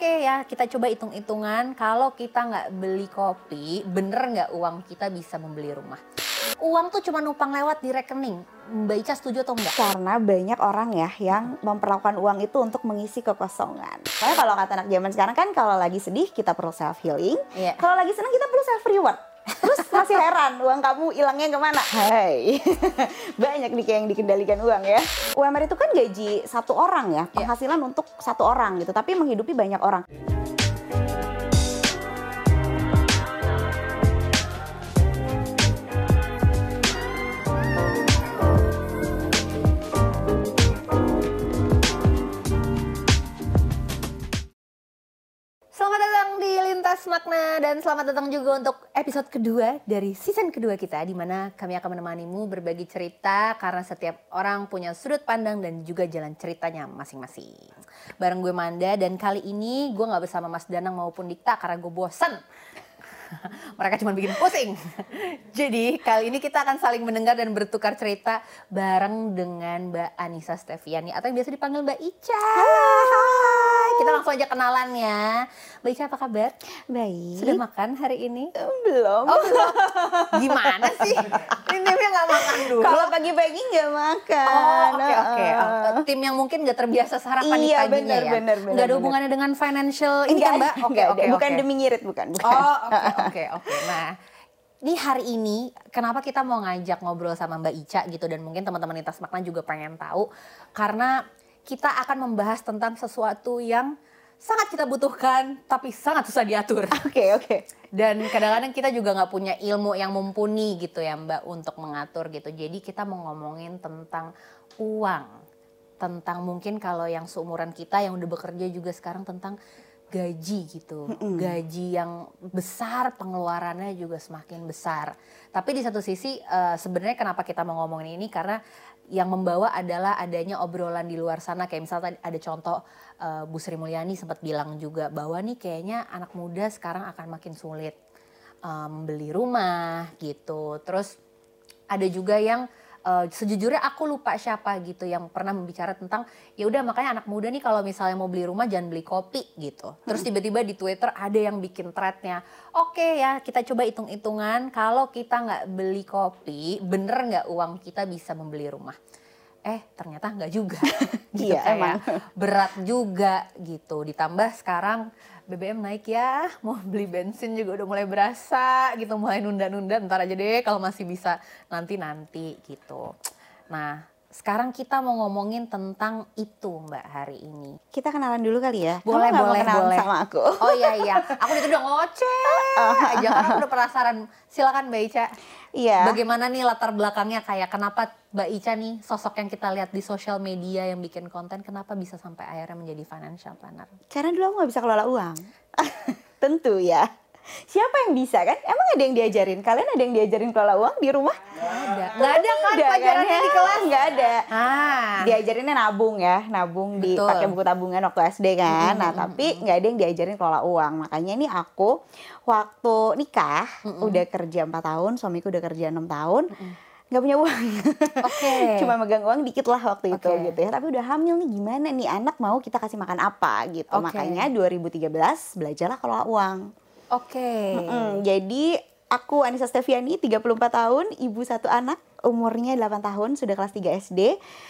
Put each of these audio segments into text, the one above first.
Oke ya, kita coba hitung-hitungan kalau kita nggak beli kopi, bener nggak uang kita bisa membeli rumah? Uang tuh cuma numpang lewat di rekening. Mbak Ica setuju atau enggak? Karena banyak orang ya yang memperlakukan uang itu untuk mengisi kekosongan. Kayak kalau kata anak zaman sekarang kan kalau lagi sedih kita perlu self healing, Iya. kalau lagi senang kita perlu self reward. Terus masih heran uang kamu hilangnya ke mana? Hai, banyak nih kayak yang dikendalikan uang ya. UMR itu kan gaji satu orang ya, penghasilan untuk satu orang gitu, tapi menghidupi banyak orang. Lintas Makna dan selamat datang juga untuk episode kedua dari season kedua kita di mana kami akan menemanimu berbagi cerita karena setiap orang punya sudut pandang dan juga jalan ceritanya masing-masing. Bareng gue Manda dan kali ini gue nggak bersama Mas Danang maupun Dikta karena gue bosen. Mereka cuma bikin pusing. Jadi kali ini kita akan saling mendengar dan bertukar cerita bareng dengan Mbak Anissa Steviani atau yang biasa dipanggil Mbak Ica. Hai, kita langsung aja kenalan ya. Mbak Ica apa kabar? Baik. Sudah makan hari ini? belum? Oh belum. Gimana sih? Ini dia nggak makan dulu. Kalau pagi-pagi nggak Oh makan. oke oke. Heeh. Oh, tim yang mungkin nggak terbiasa sarapan di Iya, paginya benar, ya. benar, benar, Nggak ada hubungannya dengan financial ini kan Mbak? Oke enggak oke ada. Bukan oke. demi ngirit, bukan. bukan. Oh oke oke oke. Nah di hari ini kenapa kita mau ngajak ngobrol sama Mbak Ica gitu dan mungkin teman-teman lintas makna juga pengen tahu karena kita akan membahas tentang sesuatu yang sangat kita butuhkan tapi sangat susah diatur. Oke, oke. dan kadang-kadang kita juga nggak punya ilmu yang mumpuni gitu ya Mbak untuk mengatur gitu. Jadi kita mau ngomongin tentang uang tentang mungkin kalau yang seumuran kita yang udah bekerja juga sekarang tentang gaji gitu. Gaji yang besar pengeluarannya juga semakin besar. Tapi di satu sisi eh, sebenarnya kenapa kita mau ngomongin ini? Karena yang membawa adalah adanya obrolan di luar sana. Kayak misalnya ada contoh eh, Bu Sri Mulyani sempat bilang juga bahwa nih kayaknya anak muda sekarang akan makin sulit eh, membeli rumah gitu. Terus ada juga yang eh, sejujurnya aku lupa siapa gitu yang pernah membicara tentang ya udah makanya anak muda nih kalau misalnya mau beli rumah jangan beli kopi gitu. Terus tiba-tiba di Twitter ada yang bikin threadnya, oke ya kita coba hitung-hitungan kalau kita nggak beli kopi bener nggak uang kita bisa membeli rumah. Eh ternyata nggak juga. gitu Iya, kayak emang. berat juga gitu. Ditambah sekarang BBM naik ya, mau beli bensin juga udah mulai berasa gitu, mulai nunda-nunda. Ntar aja deh kalau masih bisa nanti-nanti gitu. Nah, sekarang kita mau ngomongin tentang itu Mbak hari ini. Kita kenalan dulu kali ya. Kamu Boleh, mau boleh, boleh. sama aku. Oh iya iya, aku itu udah ngoceh aja karena aku udah penasaran. Silakan Mbak Ica. Iya. Bagaimana nih latar belakangnya kayak kenapa Mbak Ica nih sosok yang kita lihat di sosial media yang bikin konten kenapa bisa sampai akhirnya menjadi financial planner? Karena dulu aku nggak bisa kelola uang. Tentu ya. Siapa yang bisa kan? Emang ada yang diajarin? Kalian ada yang diajarin kelola uang di rumah? Nggak ada. Nggak ada kan Nggak pelajarannya kan? di kelas? Nggak ada. Ah. Diajarinnya nabung ya, nabung di pakai buku tabungan waktu SD kan. Nah, tapi nggak ada yang diajarin kelola uang. Makanya ini aku waktu nikah udah kerja 4 tahun, suamiku udah kerja enam tahun. nggak punya uang. Oke. Cuma megang uang dikit lah waktu itu Oke. gitu ya. Tapi udah hamil nih gimana nih anak mau kita kasih makan apa gitu. Oke. Makanya 2013 belajarlah kelola uang. Oke. Mm, jadi aku Anissa Steviani 34 tahun, ibu satu anak, umurnya 8 tahun, sudah kelas 3 SD,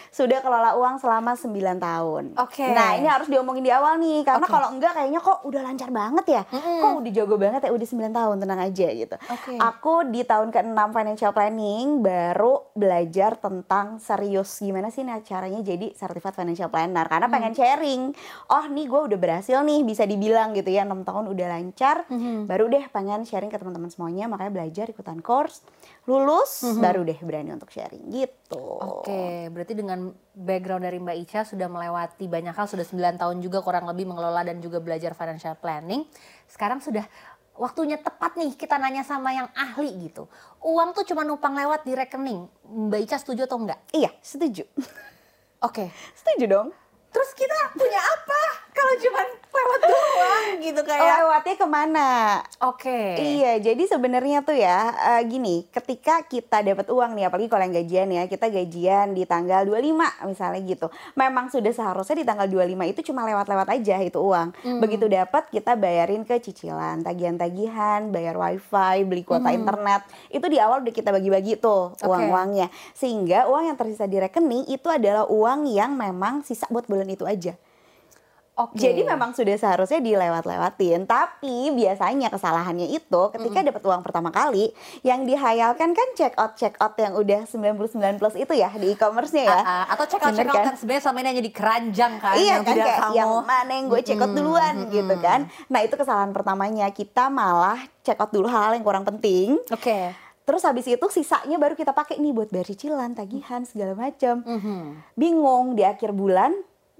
sudah kelola uang selama 9 tahun. Oke. Nah, ini harus diomongin di awal nih karena Oke. kalau enggak kayaknya kok udah lancar banget ya. Kok udah jago banget ya udah 9 tahun, tenang aja gitu. Oke. Aku di tahun ke-6 financial planning baru belajar tentang serius gimana sih nah caranya jadi certified financial planner karena Hmm. pengen sharing. Oh, nih gue udah berhasil nih bisa dibilang gitu ya 6 tahun udah lancar. Hmm. Baru deh pengen sharing ke teman-teman semuanya makanya belajar ikutan course. Lulus baru deh berani untuk sharing gitu. Hmm. Oke, berarti dengan background dari Mbak Ica sudah melewati banyak hal, sudah 9 tahun juga kurang lebih mengelola dan juga belajar financial planning. Sekarang sudah waktunya tepat nih kita nanya sama yang ahli gitu. Uang tuh cuma numpang lewat di rekening. Mbak Ica setuju atau enggak? Iya, setuju. Oke. setuju dong. Terus kita punya apa kalau cuma lewat doang gitu kayak. Lewatnya ke mana? Oke. Iya, jadi sebenarnya tuh ya uh, gini, ketika kita dapat uang nih, apalagi kalau yang gajian ya, kita gajian di tanggal 25 misalnya gitu. Memang sudah seharusnya di tanggal 25 itu cuma lewat-lewat aja itu uang. Hmm. Begitu dapat kita bayarin ke cicilan, tagihan-tagihan, bayar wifi, beli kuota hmm. internet. Itu di awal udah kita bagi-bagi tuh okay. uang-uangnya. Sehingga uang yang tersisa di rekening itu adalah uang yang memang sisa buat bulan itu aja. Okay. Jadi memang sudah seharusnya dilewat-lewatin, tapi biasanya kesalahannya itu ketika mm -hmm. dapat uang pertama kali yang dihayalkan kan check out check out yang udah 99 plus itu ya di e-commerce-nya ya. Uh, uh, atau check out check out kan? yang sebenarnya sama ini hanya di keranjang kan iya, yang kan, kayak kamu. yang mana yang gue check out duluan mm -hmm. gitu kan. Nah, itu kesalahan pertamanya. Kita malah check out dulu hal-hal yang kurang penting. Oke. Okay. Terus habis itu sisanya baru kita pakai nih buat bayar cicilan, tagihan segala macam. Mm -hmm. Bingung di akhir bulan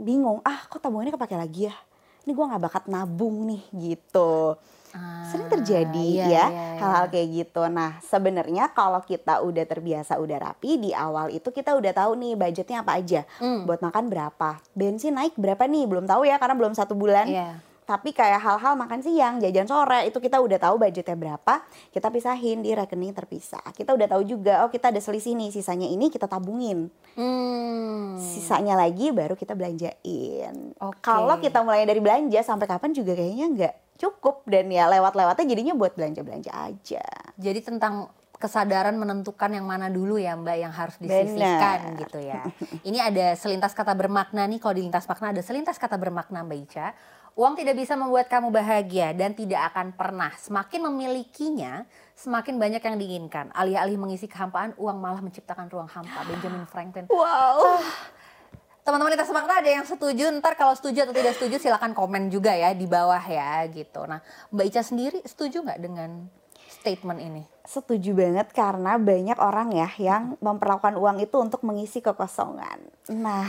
bingung ah kok tabungannya kepake lagi ya? Ini gue nggak bakat nabung nih gitu. Ah, sering terjadi iya, ya iya, iya. hal-hal kayak gitu. Nah sebenarnya kalau kita udah terbiasa udah rapi di awal itu kita udah tahu nih budgetnya apa aja. Hmm. buat makan berapa? Bensin naik berapa nih? Belum tahu ya karena belum satu bulan. Yeah tapi kayak hal-hal makan siang, jajan sore itu kita udah tahu budgetnya berapa, kita pisahin di rekening terpisah. Kita udah tahu juga, oh kita ada selisih nih, sisanya ini kita tabungin. Hmm. Sisanya lagi baru kita belanjain. Okay. Kalau kita mulai dari belanja sampai kapan juga kayaknya nggak cukup dan ya lewat-lewatnya jadinya buat belanja-belanja aja. Jadi tentang kesadaran menentukan yang mana dulu ya Mbak yang harus disisihkan Bener. gitu ya. Ini ada selintas kata bermakna nih kalau di lintas makna ada selintas kata bermakna Mbak Ica Uang tidak bisa membuat kamu bahagia dan tidak akan pernah. Semakin memilikinya, semakin banyak yang diinginkan. Alih-alih mengisi kehampaan, uang malah menciptakan ruang hampa. Benjamin Franklin. Wow. Ah. Teman-teman kita semangat ada yang setuju. Ntar kalau setuju atau tidak setuju silahkan komen juga ya di bawah ya gitu. Nah Mbak Ica sendiri setuju nggak dengan statement ini? Setuju banget karena banyak orang ya yang memperlakukan uang itu untuk mengisi kekosongan. Nah,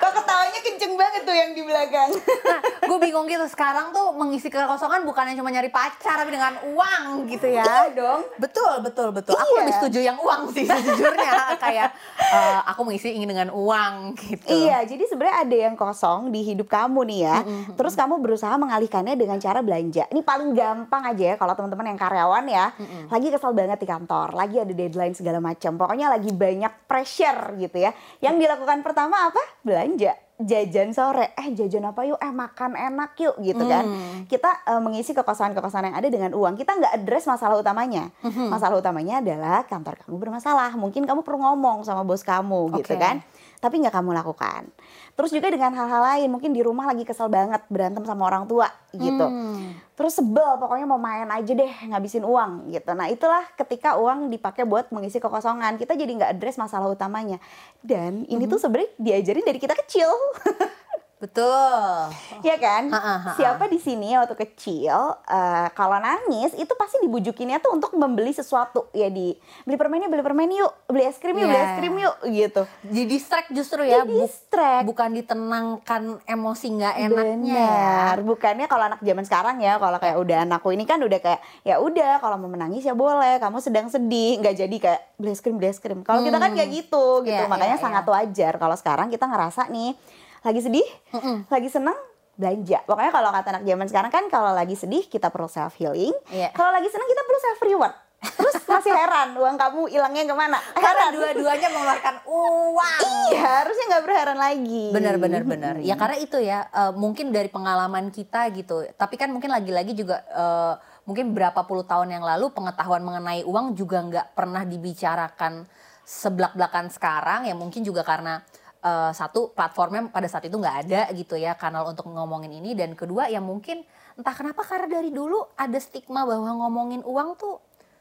kok ketawanya kenceng banget tuh yang di belakang. Nah, gue bingung gitu sekarang tuh mengisi kekosongan bukannya cuma nyari pacar tapi dengan uang gitu ya. Iya dong. Betul, betul, betul. Iya. Aku lebih setuju yang uang sih sejujurnya. Kayak uh, aku mengisi ingin dengan uang gitu. Iya, jadi sebenarnya ada yang kosong di hidup kamu nih ya. Mm -hmm. Terus kamu berusaha mengalihkannya dengan cara belanja. Ini paling gampang aja ya kalau teman-teman yang karyawan ya, mm-hmm. lagi kesal banget di kantor, lagi ada deadline segala macam. Pokoknya lagi banyak pressure gitu ya. Yang dilakukan pertama apa? Belanja jajan sore, eh jajan apa yuk, eh makan enak yuk gitu kan. Hmm. Kita uh, mengisi kekosongan-kekosongan yang ada dengan uang. Kita nggak address masalah utamanya. Hmm. Masalah utamanya adalah kantor kamu bermasalah. Mungkin kamu perlu ngomong sama bos kamu okay. gitu kan. Tapi nggak kamu lakukan. Terus juga dengan hal-hal lain, mungkin di rumah lagi kesel banget berantem sama orang tua gitu. Hmm. Terus sebel, pokoknya mau main aja deh ngabisin uang gitu. Nah itulah ketika uang dipakai buat mengisi kekosongan, kita jadi nggak address masalah utamanya. Dan ini hmm. tuh sebenarnya diajarin dari kita kecil. Betul. Ya kan? Ha, ha, ha. Siapa di sini waktu kecil uh, kalau nangis itu pasti dibujukinnya tuh untuk membeli sesuatu ya di beli permen yuk, beli permen yuk, beli es krim yuk, yeah. beli es iya. krim yuk gitu. Di distract justru ya, di distract. bukan ditenangkan emosi nggak enaknya. Ya. Benar. Ya. Bukannya kalau anak zaman sekarang ya, kalau kayak udah anakku ini kan udah kayak ya udah kalau mau menangis ya boleh, kamu sedang sedih, nggak jadi kayak beli es krim, beli es krim. Kalau hmm. kita kan hmm. kayak gitu gitu. Yeah, Makanya yeah, sangat yeah. wajar kalau sekarang kita ngerasa nih lagi sedih, mm -mm. lagi senang, belanja. Pokoknya kalau kata anak zaman sekarang kan kalau lagi sedih kita perlu self healing, yeah. kalau lagi senang kita perlu self reward. Terus masih heran uang kamu hilangnya ke mana? Karena dua-duanya mengeluarkan uang. Iya, harusnya nggak berheran lagi. Benar, benar, benar. Ya karena itu ya uh, mungkin dari pengalaman kita gitu. Tapi kan mungkin lagi-lagi juga uh, mungkin berapa puluh tahun yang lalu pengetahuan mengenai uang juga nggak pernah dibicarakan seblak-blakan sekarang. Ya mungkin juga karena uh, satu platformnya pada saat itu nggak ada gitu ya kanal untuk ngomongin ini. Dan kedua ya mungkin entah kenapa karena dari dulu ada stigma bahwa ngomongin uang tuh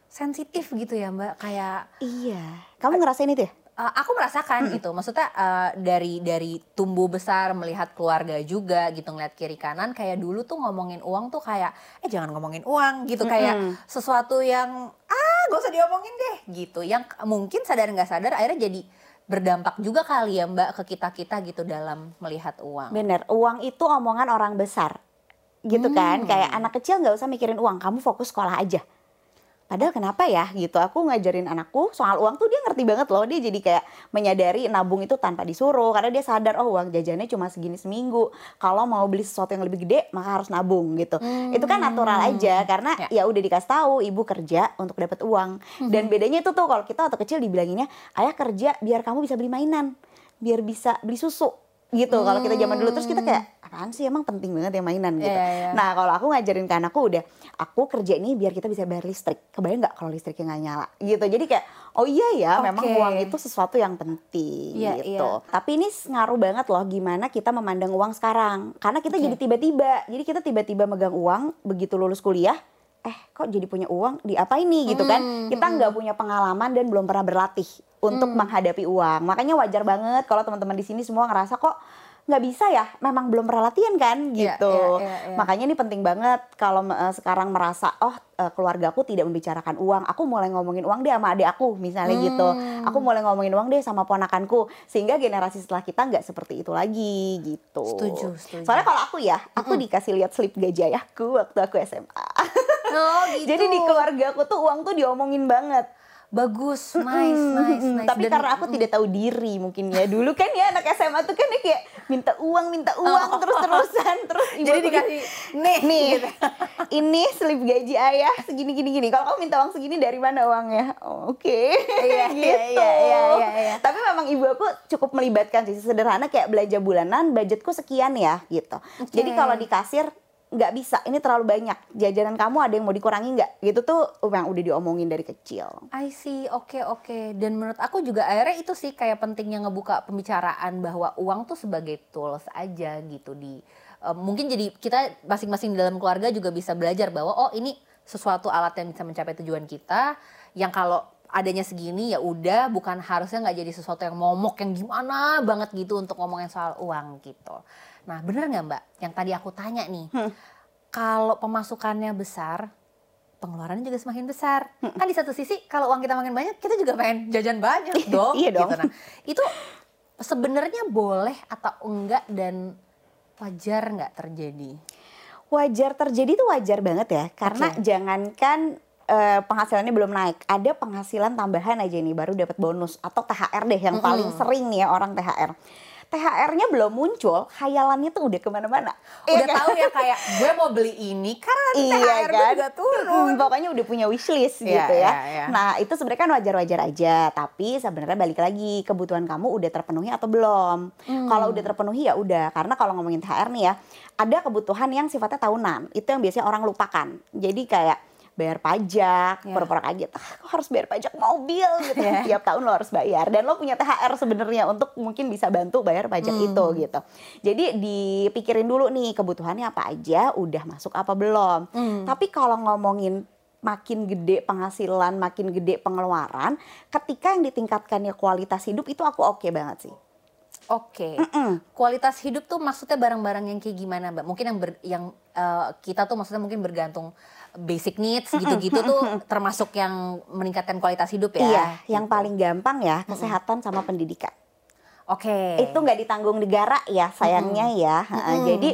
sensitif gitu ya mbak. Kayak iya. Kamu ngerasain itu ya? Uh, aku merasakan hmm. gitu. Maksudnya uh, dari dari tumbuh besar melihat keluarga juga gitu ngeliat kiri kanan kayak dulu tuh ngomongin uang tuh kayak eh jangan ngomongin uang gitu. Hmm. kayak sesuatu yang ah gak usah diomongin deh gitu. Yang mungkin sadar nggak sadar akhirnya jadi berdampak juga kali ya Mbak ke kita-kita gitu dalam melihat uang. Bener, uang itu omongan orang besar gitu kan. hmm. kan. Kayak anak kecil nggak usah mikirin uang, kamu fokus sekolah aja. Padahal kenapa ya gitu. Aku ngajarin anakku soal uang tuh dia ngerti banget loh. Dia jadi kayak menyadari nabung itu tanpa disuruh. Karena dia sadar oh uang jajannya cuma segini seminggu. Kalau mau beli sesuatu yang lebih gede maka harus nabung gitu. Hmm. itu kan natural aja. Karena ya, ya udah dikasih tahu ibu kerja untuk dapat uang. Hmm. dan bedanya itu tuh kalau kita waktu kecil dibilanginnya ayah kerja biar kamu bisa beli mainan biar bisa beli susu gitu. Hmm. kalau kita zaman dulu terus kita kayak apaan sih emang penting banget ya mainan gitu. Yeah, yeah. Nah kalau aku ngajarin ke anakku udah aku kerja ini biar kita bisa bayar listrik. Kebayang nggak kalau listriknya nggak nyala gitu. Jadi kayak oh iya ya okay. memang uang itu sesuatu yang penting yeah, gitu. Yeah. Tapi ini ngaruh banget loh gimana kita memandang uang sekarang. Karena kita okay. jadi tiba-tiba. Jadi kita tiba-tiba megang uang begitu lulus kuliah eh kok jadi punya uang di apa ini gitu kan hmm, kita hmm. nggak punya pengalaman dan belum pernah berlatih untuk hmm. menghadapi uang makanya wajar banget kalau teman-teman di sini semua ngerasa kok nggak bisa ya memang belum pernah latihan kan iya, gitu yeah, yeah, yeah, yeah. makanya ini penting banget kalau uh, sekarang merasa oh uh, keluarga aku tidak membicarakan uang aku mulai ngomongin uang deh sama adik aku misalnya gitu. hmm. gitu aku mulai ngomongin uang deh sama ponakanku sehingga generasi setelah kita nggak seperti itu lagi gitu setuju, setuju. soalnya kalau aku ya aku mm -hmm. dikasih lihat slip gaji ayahku waktu aku SMA oh gitu jadi di keluarga aku tuh uang tuh diomongin banget bagus, nice, nice, nice. Tapi Dan, karena aku mm. tidak tahu diri mungkin ya. Dulu kan ya anak SMA tuh kan ya kayak minta uang, minta uang oh, terus-terusan terus Jadi dikasih nih, nih. Gitu. ini slip gaji ayah segini gini gini. Kalau kamu minta uang segini dari mana uangnya? Oh, Oke. Okay. Iya, iya, gitu. Iya, iya, iya, iya. Tapi memang ibu aku cukup melibatkan sih sederhana kayak belanja bulanan, budgetku sekian ya gitu. Okay. Jadi kalau di kasir nggak bisa ini terlalu banyak. Jajanan kamu ada yang mau dikurangi nggak? Gitu tuh yang udah diomongin dari kecil. I see. Oke okay, oke. Okay. dan menurut aku juga akhirnya itu sih kayak pentingnya ngebuka pembicaraan bahwa uang tuh sebagai tools aja gitu di uh, mungkin jadi kita masing-masing dalam keluarga juga bisa belajar bahwa oh ini sesuatu alat yang bisa mencapai tujuan kita. Yang kalau adanya segini ya udah bukan harusnya nggak jadi sesuatu yang momok yang gimana banget gitu untuk ngomongin soal uang gitu Nah, bener nggak Mbak? Yang tadi aku tanya nih, hmm. kalau pemasukannya besar, pengeluarannya juga semakin besar. Hmm. Kan di satu sisi kalau uang kita makin banyak, kita juga pengen jajan banyak dong. iya dong. Gitu. Nah, itu sebenarnya boleh atau enggak dan wajar nggak terjadi? Wajar terjadi itu wajar banget ya, karena okay. jangankan uh, penghasilannya belum naik, ada penghasilan tambahan aja nih baru dapat bonus atau THR deh yang mm -hmm. paling sering nih ya orang THR THR-nya belum muncul, hayalannya tuh udah ke mana-mana. Udah iya tahu ya kayak gue mau beli ini karena iya THR kan? udah turun. Hmm, pokoknya udah punya wishlist yeah, gitu ya. Yeah, yeah. Nah itu sebenarnya kan wajar-wajar aja, tapi sebenarnya balik lagi kebutuhan kamu udah terpenuhi atau belum. Hmm. Kalau udah terpenuhi ya udah, karena kalau ngomongin THR nih ya, ada kebutuhan yang sifatnya tahunan, itu yang biasanya orang lupakan. Jadi kayak bayar pajak, yeah. pura-pura kaget, ah, kok harus bayar pajak mobil gitu. Yeah. Tiap tahun lo harus bayar dan lo punya THR sebenarnya untuk mungkin bisa bantu bayar pajak hmm. itu gitu. Jadi dipikirin dulu nih kebutuhannya apa aja, udah masuk apa belum. Hmm. Tapi kalau ngomongin makin gede penghasilan, makin gede pengeluaran, ketika yang ditingkatkannya kualitas hidup itu aku oke okay banget sih. Oke, okay. mm -mm. kualitas hidup tuh maksudnya barang-barang yang kayak gimana, mbak? Mungkin yang ber, yang uh, kita tuh maksudnya mungkin bergantung basic needs gitu-gitu tuh termasuk yang meningkatkan kualitas hidup ya. Iya, yang gitu. paling gampang ya kesehatan sama pendidikan. Oke. Okay. Itu nggak ditanggung negara ya sayangnya mm -hmm. ya. Mm -hmm. Jadi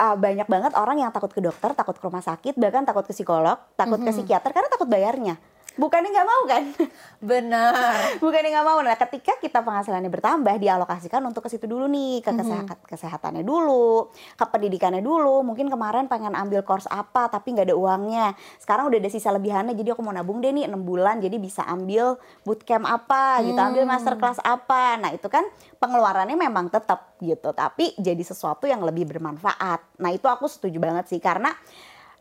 uh, banyak banget orang yang takut ke dokter, takut ke rumah sakit, bahkan takut ke psikolog, takut mm -hmm. ke psikiater karena takut bayarnya bukannya nggak mau kan? Benar. bukannya nggak mau. Nah, ketika kita penghasilannya bertambah, dialokasikan untuk ke situ dulu nih, ke kesehatan mm-hmm. kesehatannya dulu, ke pendidikannya dulu. Mungkin kemarin pengen ambil course apa, tapi nggak ada uangnya. Sekarang udah ada sisa lebihannya, jadi aku mau nabung deh nih 6 bulan, jadi bisa ambil bootcamp apa, gitu, ambil mm. master class apa. Nah, itu kan pengeluarannya memang tetap gitu, tapi jadi sesuatu yang lebih bermanfaat. Nah, itu aku setuju banget sih, karena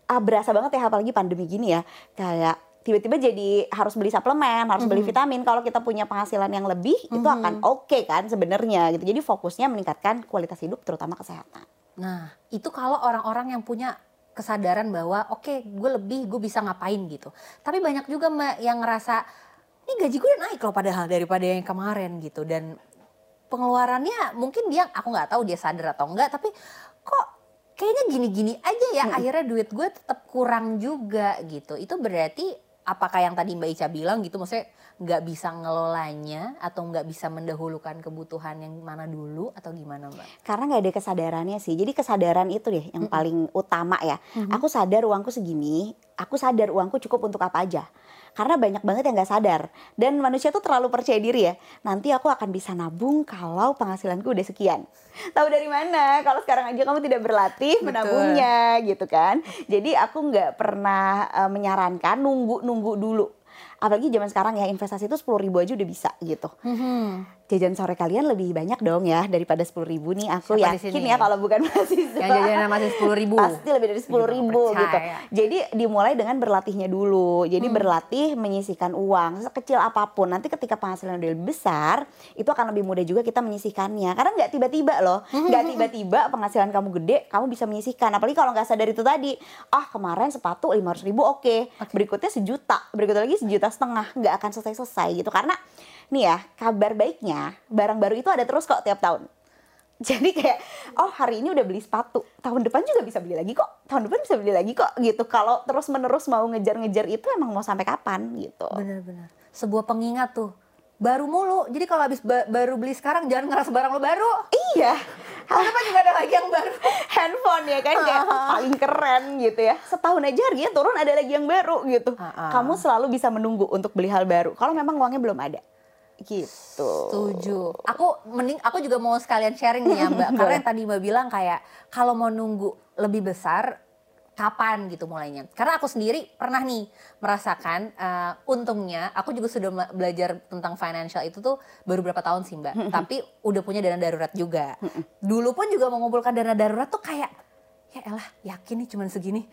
ah, berasa banget ya apalagi pandemi gini ya, kayak tiba-tiba jadi harus beli suplemen, harus mm -hmm. beli vitamin. Kalau kita punya penghasilan yang lebih, mm -hmm. itu akan oke okay kan sebenarnya gitu. Jadi fokusnya meningkatkan kualitas hidup terutama kesehatan. Nah, itu kalau orang-orang yang punya kesadaran bahwa oke, okay, gue lebih, gue bisa ngapain gitu. Tapi banyak juga Mbak yang ngerasa ini gaji gue naik loh padahal daripada yang kemarin gitu dan pengeluarannya mungkin dia aku nggak tahu dia sadar atau enggak tapi kok kayaknya gini-gini aja ya hmm. akhirnya duit gue tetap kurang juga gitu itu berarti apakah yang tadi Mbak Ica bilang gitu maksudnya nggak bisa ngelolanya atau nggak bisa mendahulukan kebutuhan yang mana dulu atau gimana Mbak? Karena nggak ada kesadarannya sih. Jadi kesadaran itu deh yang paling utama ya. Aku sadar uangku segini, aku sadar uangku cukup untuk apa aja. Karena banyak banget yang nggak sadar dan manusia tuh terlalu percaya diri ya. Nanti aku akan bisa nabung kalau penghasilanku udah sekian. Tahu dari mana? Kalau sekarang aja kamu tidak berlatih Betul. menabungnya gitu kan. Jadi aku nggak pernah eh, menyarankan nunggu-nunggu dulu. Apalagi zaman sekarang ya investasi itu 10.000 ribu aja udah bisa gitu jajan sore kalian lebih banyak dong ya daripada sepuluh ribu nih. Aku Siapa yakin sini? ya kalau bukan mahasiswa. Yang jajannya masih sepuluh ribu. pasti lebih dari sepuluh ribu gitu. percaya. jadi dimulai dengan berlatihnya dulu. Jadi Hmm. berlatih menyisihkan uang sekecil apa pun. Nanti ketika penghasilan udah lebih besar itu akan lebih mudah juga kita menyisihkannya. Karena nggak tiba-tiba loh. Hmm. nggak tiba-tiba penghasilan kamu gede kamu bisa menyisihkan. Apalagi kalau nggak sadar itu tadi ah kemarin sepatu lima ribu oke. Berikutnya sejuta. Berikutnya lagi sejuta setengah. Nggak akan selesai-selesai gitu. Karena nih ya kabar baiknya barang baru itu ada terus kok tiap tahun jadi kayak oh hari ini udah beli sepatu tahun depan juga bisa beli lagi kok tahun depan bisa beli lagi kok gitu kalau terus menerus mau ngejar-ngejar itu emang mau sampai kapan gitu Bener-bener. Sebuah pengingat tuh. Baru mulu. Jadi kalau habis ba- baru beli sekarang jangan ngerasa barang lo baru. iya Tahun depan juga ada lagi yang baru. handphone ya kan kayak paling keren gitu ya setahun aja harganya turun ada lagi yang baru gitu Ah-ah. kamu selalu bisa menunggu untuk beli hal baru kalau memang uangnya belum ada gitu Setuju. Aku mending aku juga mau sekalian sharing nih ya Mbak. Karena yang tadi Mbak bilang kayak kalau mau nunggu lebih besar kapan gitu mulainya. Karena aku sendiri pernah nih merasakan eh, untungnya aku juga sudah belajar tentang financial itu tuh baru berapa tahun sih Mbak. Tapi udah punya dana darurat juga. Dulu pun juga mengumpulkan dana darurat tuh kayak ya elah yakin nih cuman segini.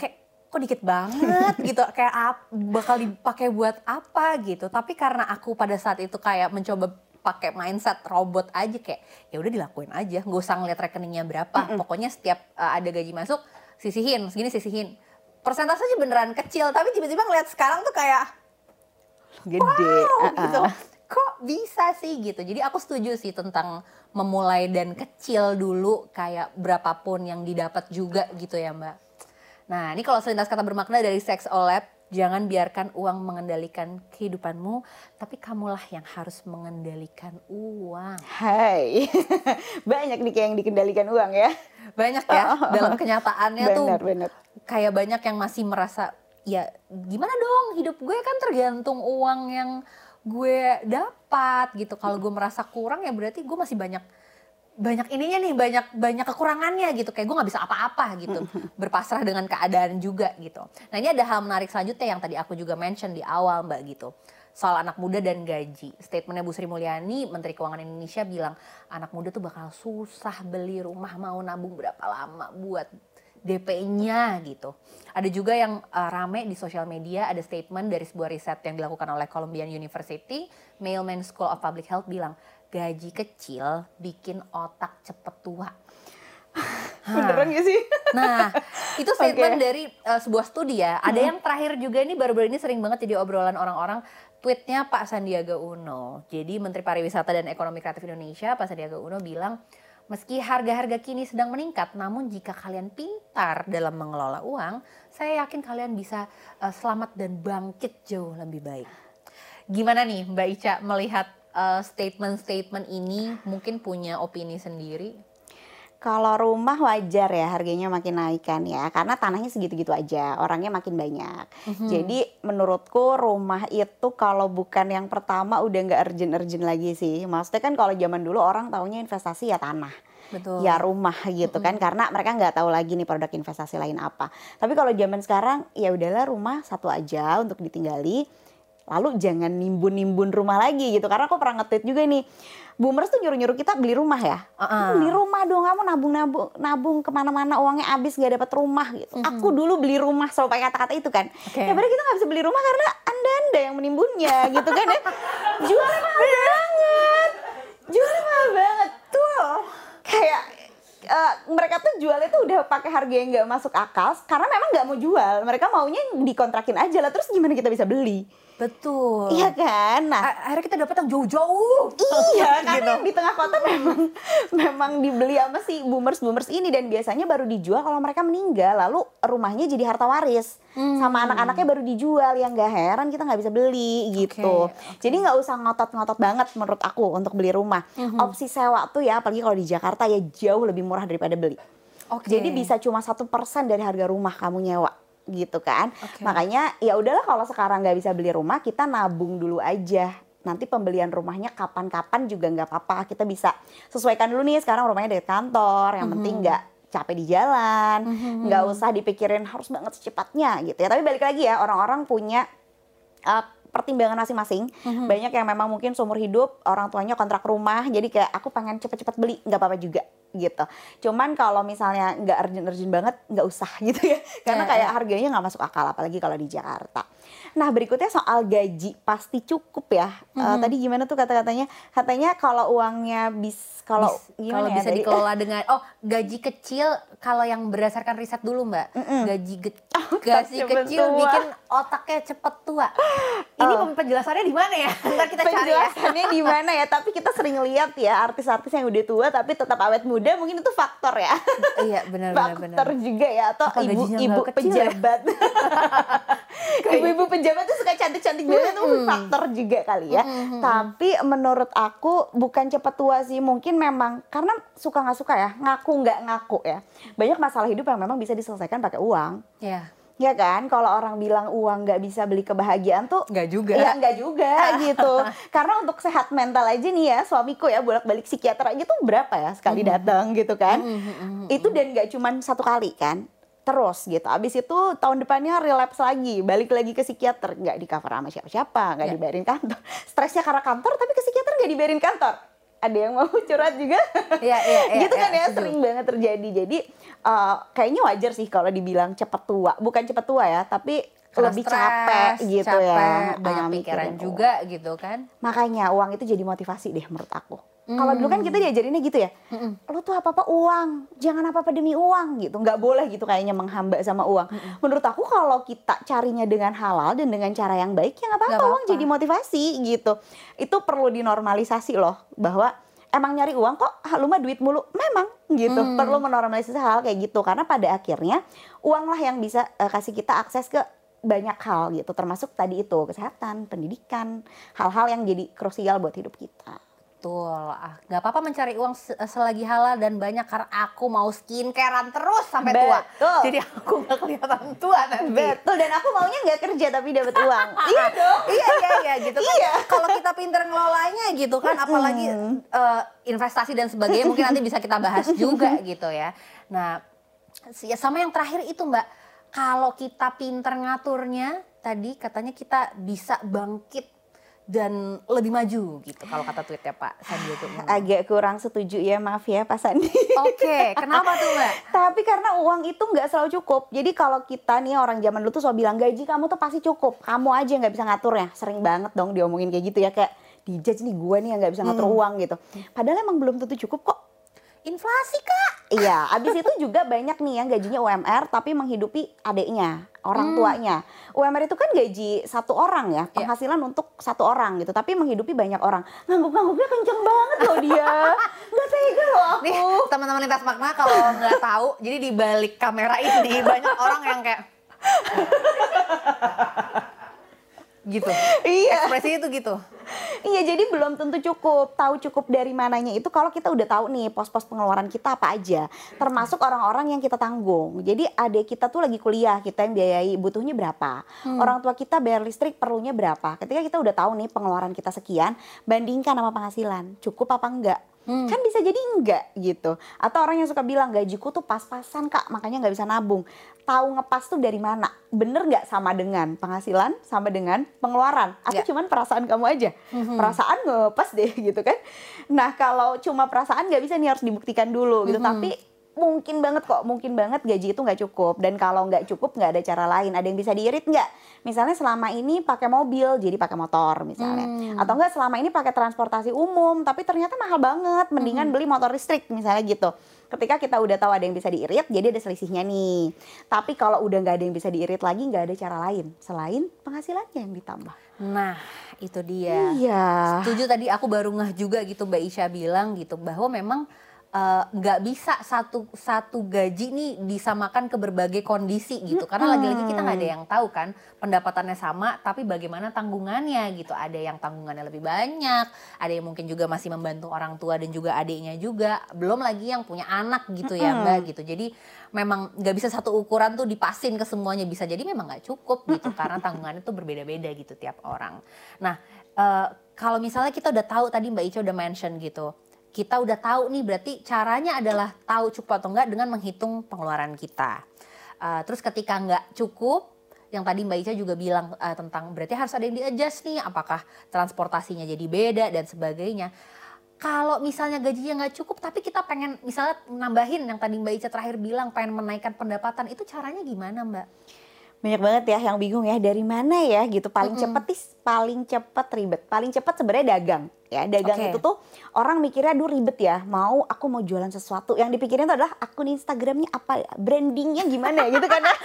Kayak kok dikit banget gitu. Kayak ap- bakal dipakai buat apa gitu. Tapi karena aku pada saat itu kayak mencoba pakai mindset robot aja kayak ya udah dilakuin aja. Nggak usah ngeliat rekeningnya berapa. Pokoknya setiap uh, ada gaji masuk sisihin. Segini sisihin. Persentasenya beneran kecil tapi tiba-tiba ngeliat sekarang tuh kayak gede. Wow Ah-ah. gitu. Kok bisa sih gitu? Jadi aku setuju sih tentang memulai dan kecil dulu kayak berapapun yang didapat juga gitu ya mbak nah ini kalau selintas kata bermakna dari Sex Olab jangan biarkan uang mengendalikan kehidupanmu tapi kamulah yang harus mengendalikan uang Hai, banyak nih kayak yang dikendalikan uang ya. banyak ya dalam kenyataannya tuh Benar, benar. kayak banyak yang masih merasa ya gimana dong hidup gue kan tergantung uang yang gue dapat gitu kalau gue merasa kurang ya berarti gue masih banyak banyak ininya nih banyak banyak kekurangannya gitu. Kayak gue nggak bisa apa-apa gitu. Berpasrah dengan keadaan juga gitu. Nah ini ada hal menarik selanjutnya yang tadi aku juga mention di awal mbak gitu. Soal anak muda dan gaji. Statementnya Bu Sri Mulyani Menteri Keuangan Indonesia bilang anak muda tuh bakal susah beli rumah mau nabung berapa lama buat DP-nya gitu. Ada juga yang uh, rame di sosial media ada statement dari sebuah riset yang dilakukan oleh Columbian University, Mailman School of Public Health bilang gaji kecil bikin otak cepet tua. Beneran gak sih? Nah, itu statement Oke. dari uh, sebuah studi ya. Ada yang terakhir juga ini baru-baru ini sering banget jadi obrolan orang-orang. Tweetnya Pak Sandiaga Uno. Jadi Menteri Pariwisata dan Ekonomi Kreatif Indonesia, Pak Sandiaga Uno bilang, meski harga-harga kini sedang meningkat, namun jika kalian pintar dalam mengelola uang, saya yakin kalian bisa uh, selamat dan bangkit jauh lebih baik. Gimana nih Mbak Ica melihat uh, statement-statement ini? Mungkin punya opini sendiri? Kalau rumah wajar ya harganya makin naik kan ya karena tanahnya segitu-gitu aja orangnya makin banyak. Jadi menurutku rumah itu kalau bukan yang pertama udah nggak urgent-urgent lagi sih. Maksudnya kan kalau zaman dulu orang taunya investasi ya tanah. Betul. ya rumah gitu kan karena mereka nggak tahu lagi nih produk investasi lain apa tapi kalau zaman sekarang ya udahlah rumah satu aja untuk ditinggali lalu jangan nimbun-nimbun rumah lagi gitu karena aku pernah nge-tweet juga nih boomers tuh nyuruh-nyuruh kita beli rumah ya? Uh-uh. beli rumah dong kamu nabung-nabung nabung ke mana-mana uangnya habis nggak dapat rumah gitu. Aku dulu beli rumah selalu pakai kata-kata itu kan. Oke. ya berarti kita nggak bisa beli rumah karena anda anda yang menimbunnya gitu kan ya. Jualnya mahal banget. Jualnya mahal banget. Tuh kayak eh, mereka tuh jualnya tuh udah pakai harga yang nggak masuk akal karena memang nggak mau jual. Mereka maunya dikontrakin aja lah terus gimana kita bisa beli Betul. Iya kan? Nah, akhirnya kita dapat yang jauh-jauh. Iya, karena Gitu. yang di tengah kota memang memang dibeli sama si boomers-boomers ini dan biasanya baru dijual kalau mereka meninggal, lalu rumahnya jadi harta waris. Hmm. Sama anak-anaknya baru dijual, yang gak heran kita nggak bisa beli gitu. oke. Jadi nggak usah ngotot-ngotot banget menurut aku untuk beli rumah. Mhm. Opsi sewa tuh ya, apalagi kalau di Jakarta ya jauh lebih murah daripada beli. Oke. Jadi bisa cuma satu persen dari harga rumah kamu nyewa gitu kan. Oke. Makanya ya udahlah kalau sekarang nggak bisa beli rumah kita nabung dulu aja. Nanti pembelian rumahnya kapan-kapan juga nggak apa-apa. Kita bisa sesuaikan dulu nih sekarang rumahnya dekat kantor. Yang penting Mhm. nggak capek di jalan, nggak usah dipikirin harus banget secepatnya gitu ya. Tapi balik lagi ya orang-orang punya uh, pertimbangan masing-masing. Mhm. Banyak yang memang mungkin seumur hidup orang tuanya kontrak rumah, jadi kayak aku pengen cepet-cepet beli, nggak apa-apa juga gitu. Cuman kalau misalnya nggak urgent-urgent banget, nggak usah gitu ya. Karena Iya, kayak iya. harganya nggak masuk akal, apalagi kalau di Jakarta. Nah berikutnya soal gaji pasti cukup ya. Eh, Mhm. tadi gimana tuh kata-katanya? Katanya kalau uangnya bis kalau kalau ya bisa tadi? dikelola dengan oh gaji kecil kalau yang berdasarkan riset dulu mbak Mm-mm. gaji ge- gaji cepet kecil tua. bikin otaknya cepet tua ini Oh. penjelasannya di mana ya ntar kita cari ya penjelasannya di mana ya tapi kita sering lihat ya artis-artis yang udah tua tapi tetap awet muda mungkin itu faktor ya iya benar benar benar faktor juga ya atau ibu-ibu nggak kecil ya? Ibu-ibu pejabat tuh suka cantik-cantik banget tuh Mm-mm. faktor juga kali ya Mm-mm. tapi menurut aku bukan cepet tua sih mungkin memang karena suka nggak suka ya ngaku nggak ngaku ya banyak masalah hidup yang memang bisa diselesaikan pakai uang ya ya kan kalau orang bilang uang nggak bisa beli kebahagiaan tuh nggak juga Ya enggak juga gitu. Karena untuk sehat mental aja nih ya, suamiku ya bolak-balik psikiater aja tuh berapa ya sekali datang gitu kan. Itu dan nggak cuman satu kali kan. Terus gitu. Abis itu tahun depannya relapse lagi, balik lagi ke psikiater, nggak di cover sama siapa-siapa, nggak Ya. dibayarin kantor. Stresnya karena kantor tapi ke psikiater nggak dibayarin kantor. Ada yang mau curhat juga? Iya, iya, iya, gitu kan iya, ya, setuju. sering banget terjadi. Jadi eh, kayaknya wajar sih kalau dibilang cepet tua. Bukan cepet tua ya, tapi Karena lebih stres, capek gitu ya. capek, banyak Ah, pikiran mikirin juga gitu kan Makanya uang itu jadi motivasi deh menurut aku. Hmm. Kalau dulu kan kita diajarinnya gitu ya, Mm-mm. lu tuh apa-apa uang, jangan apa-apa demi uang gitu. Nggak boleh gitu kayaknya menghamba sama uang. Menurut aku kalau kita carinya dengan halal dan dengan cara yang baik ya nggak apa-apa uang jadi motivasi gitu. Itu perlu dinormalisasi loh bahwa emang nyari uang kok ah, lu mah duit mulu. Memang gitu. Hmm. Perlu menormalisasi hal kayak gitu karena pada akhirnya uanglah yang bisa eh, kasih kita akses ke banyak hal gitu termasuk tadi itu kesehatan, pendidikan, hal-hal yang jadi krusial buat hidup kita. Betul, ah, nggak apa-apa mencari uang se- selagi halal dan banyak karena aku mau skincarean terus sampai tua. Betul. Jadi aku nggak kelihatan tua nanti. Betul dan aku maunya nggak kerja tapi dapat uang. iya dong. iya iya iya gitu kan. Iya. Kalau kita pinter ngelolanya gitu kan, apalagi eh, investasi dan sebagainya mungkin nanti bisa kita bahas juga gitu ya. Nah, sama yang terakhir itu Mbak, kalau kita pinter ngaturnya, tadi katanya kita bisa bangkit dan lebih maju gitu kalau kata tweetnya Pak Sandiaga Uno. Agak kurang setuju ya maaf ya Pak Sandi. Oke, kenapa tuh Mbak? Tapi karena uang itu nggak selalu cukup. Jadi kalau kita nih orang zaman dulu tuh selalu bilang gaji kamu tuh pasti cukup. Kamu aja nggak bisa ngaturnya. Sering banget dong diomongin kayak gitu ya kayak dijudge nih gue nih yang nggak bisa ngatur uang gitu. Padahal emang belum tentu cukup kok. Inflasi Kak. Iya, abis itu juga banyak nih yang gajinya UMR tapi menghidupi adiknya, orang tuanya. UMR itu kan gaji satu orang ya, penghasilan untuk satu orang gitu, tapi menghidupi banyak orang. Ngangguk-ngangguknya kenceng banget loh dia. Nggak tega loh aku. Nih teman-teman lintas makna kalau nggak tahu, jadi di balik kamera ini banyak orang yang kayak gitu. Iya. Ekspresinya itu gitu. Iya, jadi belum tentu cukup. Tahu cukup dari mananya itu kalau kita udah tahu nih pos-pos pengeluaran kita apa aja. Termasuk orang-orang yang kita tanggung. Jadi adik kita tuh lagi kuliah, kita yang biayai butuhnya berapa. Orang tua kita bayar listrik perlunya berapa. Ketika kita udah tahu nih pengeluaran kita sekian, bandingkan sama penghasilan. Cukup apa enggak? Kan bisa jadi enggak gitu. Atau orang yang suka bilang gajiku tuh pas-pasan kak, makanya nggak bisa nabung. Tahu ngepas tuh dari mana? Bener nggak sama dengan penghasilan, sama dengan pengeluaran? Atau Ya. cuman perasaan kamu aja? Perasaan ngepas deh gitu kan. Nah kalau cuma perasaan nggak bisa nih harus dibuktikan dulu gitu. Tapi mungkin banget kok, mungkin banget gaji itu nggak cukup. Dan kalau nggak cukup nggak ada cara lain. Ada yang bisa diirit nggak? Misalnya selama ini pakai mobil, jadi pakai motor misalnya. Atau enggak selama ini pakai transportasi umum, tapi ternyata mahal banget. Mendingan beli motor listrik misalnya gitu. ketika kita udah tahu ada yang bisa diirit jadi ada selisihnya nih tapi kalau udah nggak ada yang bisa diirit lagi nggak ada cara lain selain penghasilannya yang ditambah nah itu dia iya setuju tadi aku baru ngeh juga gitu Mbak Isya bilang gitu bahwa memang nggak uh, bisa satu satu gaji nih disamakan ke berbagai kondisi gitu. Karena lagi-lagi kita nggak ada yang tahu kan pendapatannya sama tapi bagaimana tanggungannya gitu. Ada yang tanggungannya lebih banyak ada yang mungkin juga masih membantu orang tua dan juga adiknya juga. Belum lagi yang punya anak gitu ya mbak gitu. Jadi memang nggak bisa satu ukuran tuh dipasin ke semuanya bisa. Jadi memang nggak cukup gitu karena tanggungannya tuh berbeda-beda gitu tiap orang. Nah uh, kalau misalnya kita udah tahu tadi Mbak Ica udah mention gitu kita udah tahu nih berarti caranya adalah tahu cukup atau enggak dengan menghitung pengeluaran kita. Uh, terus ketika enggak cukup, yang tadi Mbak Ica juga bilang uh, tentang berarti harus ada yang di-adjust nih, apakah transportasinya jadi beda dan sebagainya. Kalau misalnya gajinya nggak cukup, tapi kita pengen misalnya nambahin yang tadi Mbak Ica terakhir bilang pengen menaikkan pendapatan, itu caranya gimana Mbak? banyak banget ya yang bingung ya dari mana ya gitu paling mm -hmm. cepet sih paling cepet ribet paling cepet sebenarnya dagang ya dagang okay. itu tuh orang mikirnya aduh ribet ya mau aku mau jualan sesuatu yang dipikirin tuh adalah akun Instagramnya apa ya brandingnya gimana ya gitu kan ya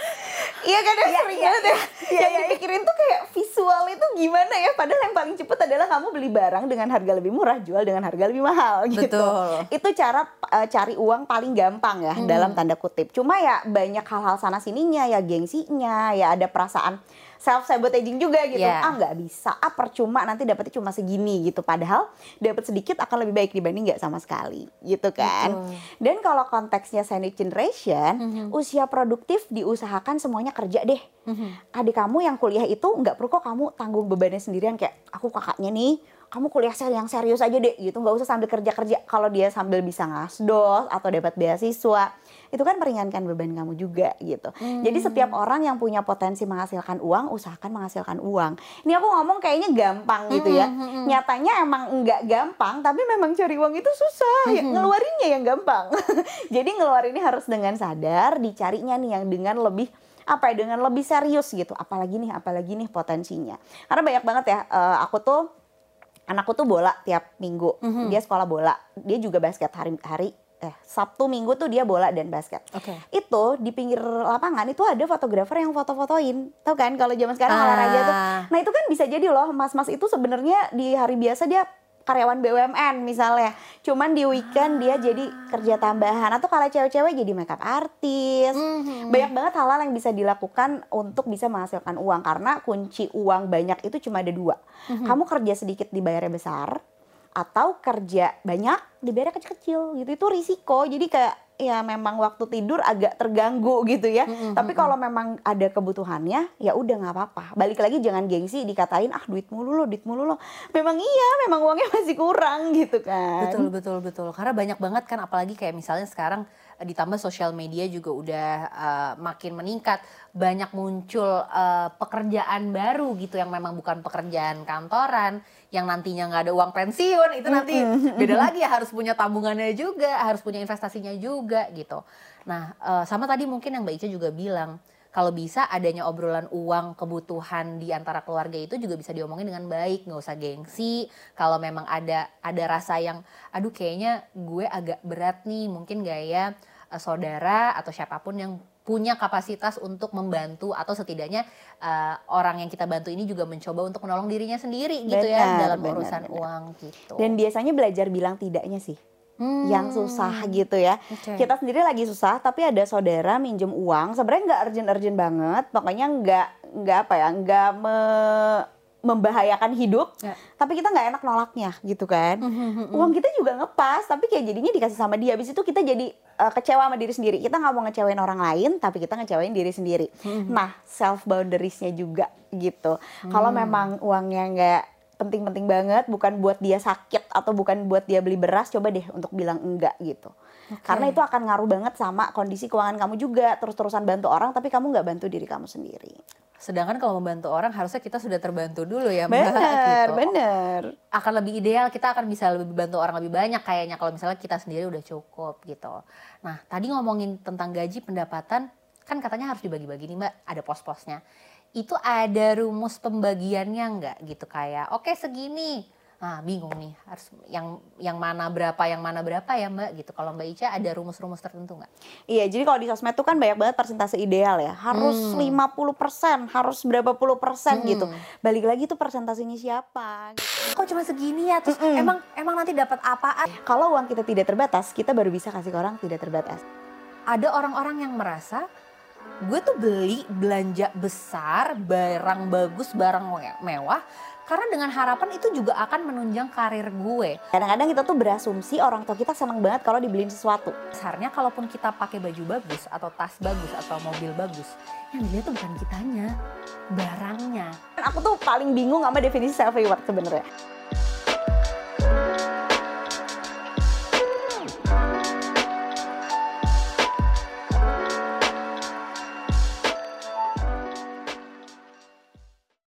iya kan ya iya, sering iya, banget ya iya, yang iya, dipikirin tuh kayak visual itu gimana ya padahal yang paling cepet adalah kamu beli barang dengan harga lebih murah jual dengan harga lebih mahal gitu Betul. itu cara uh, cari uang paling gampang ya hmm. dalam tanda kutip cuma ya banyak hal-hal sana sininya ya gengsinya ya ada perasaan self sabotaging juga gitu. Yeah. Ah nggak bisa, ah percuma nanti dapetnya cuma segini gitu. Padahal dapat sedikit akan lebih baik dibanding nggak sama sekali gitu kan. Betul. Dan kalau konteksnya sandwich generation, mm -hmm. usia produktif diusahakan semuanya kerja deh. Mm -hmm. Adik kamu yang kuliah itu nggak perlu kok kamu tanggung bebannya sendirian kayak aku kakaknya nih kamu kuliah yang serius aja deh gitu nggak usah sambil kerja kerja kalau dia sambil bisa ngasdos atau dapat beasiswa itu kan meringankan beban kamu juga gitu hmm. jadi setiap orang yang punya potensi menghasilkan uang usahakan menghasilkan uang ini aku ngomong kayaknya gampang gitu ya hmm, hmm, hmm. nyatanya emang nggak gampang tapi memang cari uang itu susah ya, ngeluarinnya yang gampang jadi ngeluarinnya harus dengan sadar dicarinya nih yang dengan lebih apa ya dengan lebih serius gitu apalagi nih apalagi nih potensinya karena banyak banget ya uh, aku tuh anakku tuh bola tiap minggu. Mm -hmm. Dia sekolah bola. Dia juga basket hari hari eh Sabtu Minggu tuh dia bola dan basket. Okay. Itu di pinggir lapangan itu ada fotografer yang foto-fotoin. Tahu kan kalau zaman sekarang ah. olahraga tuh. Nah, itu kan bisa jadi loh mas-mas itu sebenarnya di hari biasa dia karyawan BUMN misalnya. Cuman di weekend dia jadi kerja tambahan atau kalau cewek-cewek jadi makeup artis. Mm-hmm. Banyak banget hal-hal yang bisa dilakukan untuk bisa menghasilkan uang karena kunci uang banyak itu cuma ada dua. Mm-hmm. Kamu kerja sedikit dibayarnya besar atau kerja banyak dibayarnya kecil-kecil gitu. Itu risiko. Jadi kayak ya memang waktu tidur agak terganggu gitu ya. Mm -hmm. Tapi kalau memang ada kebutuhannya, ya udah nggak apa-apa. Balik lagi jangan gengsi dikatain ah duit mulu lo, duit mulu lo. Memang iya, memang uangnya masih kurang gitu kan. Betul betul betul. Karena banyak banget kan apalagi kayak misalnya sekarang eh, ditambah sosial media juga udah uh, makin meningkat banyak muncul uh, pekerjaan baru gitu yang memang bukan pekerjaan kantoran yang nantinya nggak ada uang pensiun itu nanti beda lagi ya harus punya tabungannya juga harus punya investasinya juga gitu. Nah uh, sama tadi mungkin yang Mbak Ica juga bilang kalau bisa adanya obrolan uang kebutuhan di antara keluarga itu juga bisa diomongin dengan baik nggak usah gengsi. Kalau memang ada ada rasa yang aduh kayaknya gue agak berat nih mungkin gaya uh, saudara atau siapa pun yang punya kapasitas untuk membantu atau setidaknya uh, orang yang kita bantu ini juga mencoba untuk menolong dirinya sendiri benar, gitu ya dalam benar, urusan benar. uang gitu. Dan biasanya belajar bilang tidaknya sih. Hmm. yang susah gitu ya. Okay. Kita sendiri lagi susah, tapi ada saudara minjem uang, sebenarnya nggak urgent-urgent banget, pokoknya nggak nggak apa ya, nggak me membahayakan hidup, ya. tapi kita nggak enak nolaknya gitu kan. Hmm, hmm, hmm, Uang kita juga ngepas, tapi kayak jadinya dikasih sama dia. Habis itu kita jadi uh, kecewa sama diri sendiri. Kita nggak mau ngecewain orang lain, tapi kita ngecewain diri sendiri. Nah, self boundariesnya juga gitu. Hmm. Kalau memang uangnya nggak penting-penting banget, bukan buat dia sakit atau bukan buat dia beli beras, coba deh untuk bilang enggak gitu. Okay. Karena itu akan ngaruh banget sama kondisi keuangan kamu juga. Terus-terusan bantu orang, tapi kamu nggak bantu diri kamu sendiri. Sedangkan kalau membantu orang harusnya kita sudah terbantu dulu ya Mbak. Benar, gitu. benar. Akan lebih ideal kita akan bisa lebih bantu orang lebih banyak kayaknya kalau misalnya kita sendiri udah cukup gitu. Nah, tadi ngomongin tentang gaji pendapatan kan katanya harus dibagi-bagi nih Mbak, ada pos-posnya. Itu ada rumus pembagiannya nggak gitu kayak oke okay, segini ah bingung nih harus yang yang mana berapa yang mana berapa ya mbak gitu kalau mbak Ica ada rumus-rumus tertentu nggak? Iya jadi kalau di sosmed tuh kan banyak banget persentase ideal ya harus hmm. 50% harus berapa puluh persen gitu. hmm. gitu balik lagi tuh persentasenya siapa? Gitu. Kok cuma segini ya terus mm -mm. emang emang nanti dapat apa? Kalau uang kita tidak terbatas kita baru bisa kasih ke orang tidak terbatas. Ada orang-orang yang merasa gue tuh beli belanja besar barang bagus barang mewah karena dengan harapan itu juga akan menunjang karir gue. Kadang-kadang kita tuh berasumsi orang tua kita senang banget kalau dibeliin sesuatu. Dasarnya kalaupun kita pakai baju bagus atau tas bagus atau mobil bagus, yang dilihat tuh bukan kitanya, barangnya. Aku tuh paling bingung sama definisi self reward sebenarnya.